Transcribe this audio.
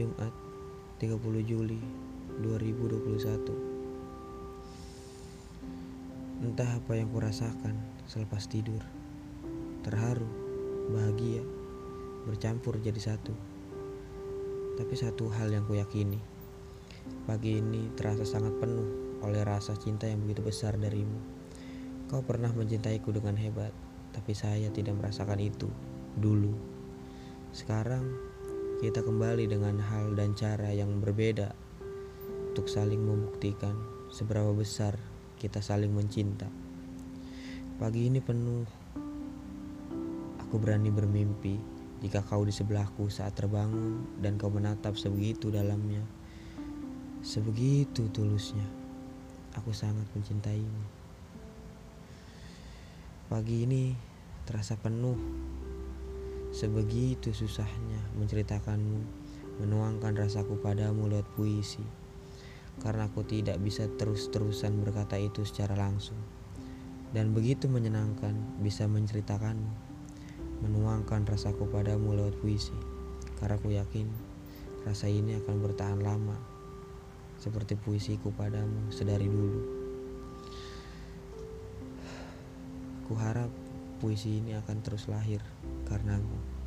Jumat 30 Juli 2021 Entah apa yang kurasakan selepas tidur. Terharu, bahagia, bercampur jadi satu. Tapi satu hal yang kuyakini Pagi ini terasa sangat penuh oleh rasa cinta yang begitu besar darimu. Kau pernah mencintaiku dengan hebat Tapi saya tidak merasakan itu dulu. Sekarang kita kembali dengan hal dan cara yang berbeda untuk saling membuktikan seberapa besar kita saling mencinta. Pagi ini penuh, aku berani bermimpi jika kau di sebelahku saat terbangun dan kau menatap sebegitu dalamnya, sebegitu tulusnya. Aku sangat mencintaimu. Pagi ini terasa penuh Sebegitu susahnya menceritakanmu, menuangkan rasaku padamu lewat puisi. Karena aku tidak bisa terus-terusan berkata itu secara langsung. Dan begitu menyenangkan bisa menceritakanmu, menuangkan rasaku padamu lewat puisi. Karena aku yakin rasa ini akan bertahan lama. Seperti puisiku padamu sedari dulu. Ku harap puisi ini akan terus lahir karenamu.